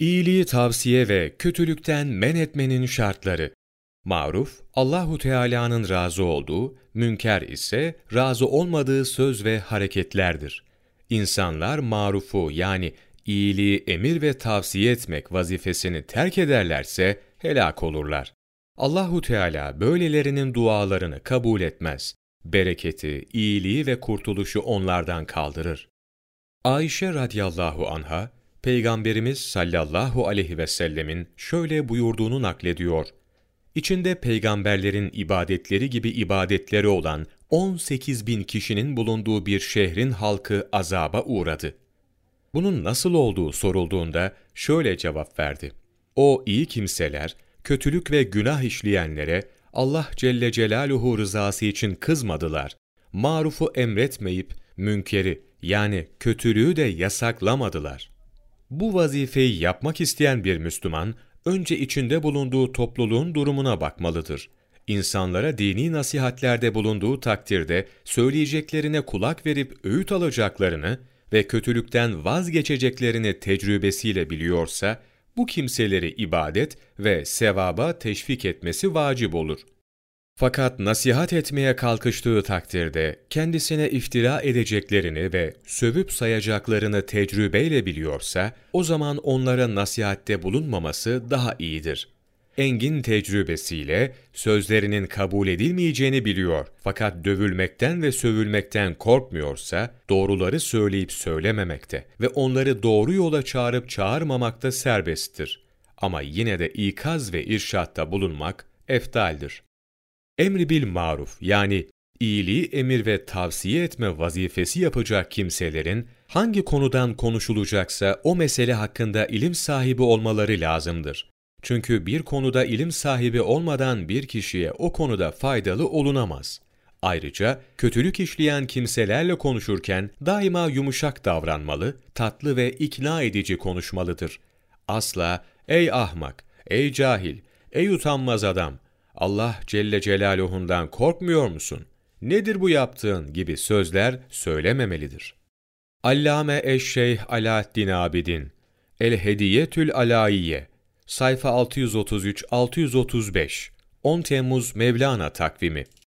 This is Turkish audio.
İyiliği tavsiye ve kötülükten men etmenin şartları. Maruf, Allahu Teala'nın razı olduğu, münker ise razı olmadığı söz ve hareketlerdir. İnsanlar marufu yani iyiliği emir ve tavsiye etmek vazifesini terk ederlerse helak olurlar. Allahu Teala böylelerinin dualarını kabul etmez. Bereketi, iyiliği ve kurtuluşu onlardan kaldırır. Ayşe radıyallahu anha, Peygamberimiz sallallahu aleyhi ve sellemin şöyle buyurduğunu naklediyor. İçinde peygamberlerin ibadetleri gibi ibadetleri olan 18 bin kişinin bulunduğu bir şehrin halkı azaba uğradı. Bunun nasıl olduğu sorulduğunda şöyle cevap verdi. O iyi kimseler, kötülük ve günah işleyenlere Allah Celle Celaluhu rızası için kızmadılar. Marufu emretmeyip münkeri yani kötülüğü de yasaklamadılar. Bu vazifeyi yapmak isteyen bir Müslüman, önce içinde bulunduğu topluluğun durumuna bakmalıdır. İnsanlara dini nasihatlerde bulunduğu takdirde söyleyeceklerine kulak verip öğüt alacaklarını ve kötülükten vazgeçeceklerini tecrübesiyle biliyorsa, bu kimseleri ibadet ve sevaba teşvik etmesi vacip olur. Fakat nasihat etmeye kalkıştığı takdirde kendisine iftira edeceklerini ve sövüp sayacaklarını tecrübeyle biliyorsa, o zaman onlara nasihatte bulunmaması daha iyidir. Engin tecrübesiyle sözlerinin kabul edilmeyeceğini biliyor fakat dövülmekten ve sövülmekten korkmuyorsa doğruları söyleyip söylememekte ve onları doğru yola çağırıp çağırmamakta serbesttir. Ama yine de ikaz ve irşatta bulunmak eftaldir. Emri bil maruf yani iyiliği emir ve tavsiye etme vazifesi yapacak kimselerin hangi konudan konuşulacaksa o mesele hakkında ilim sahibi olmaları lazımdır. Çünkü bir konuda ilim sahibi olmadan bir kişiye o konuda faydalı olunamaz. Ayrıca kötülük işleyen kimselerle konuşurken daima yumuşak davranmalı, tatlı ve ikna edici konuşmalıdır. Asla ey ahmak, ey cahil, ey utanmaz adam, Allah Celle Celaluhu'ndan korkmuyor musun? Nedir bu yaptığın gibi sözler söylememelidir. Allame Eşşeyh Alaaddin Abidin El Hediyetül Alaiye Sayfa 633-635 10 Temmuz Mevlana takvimi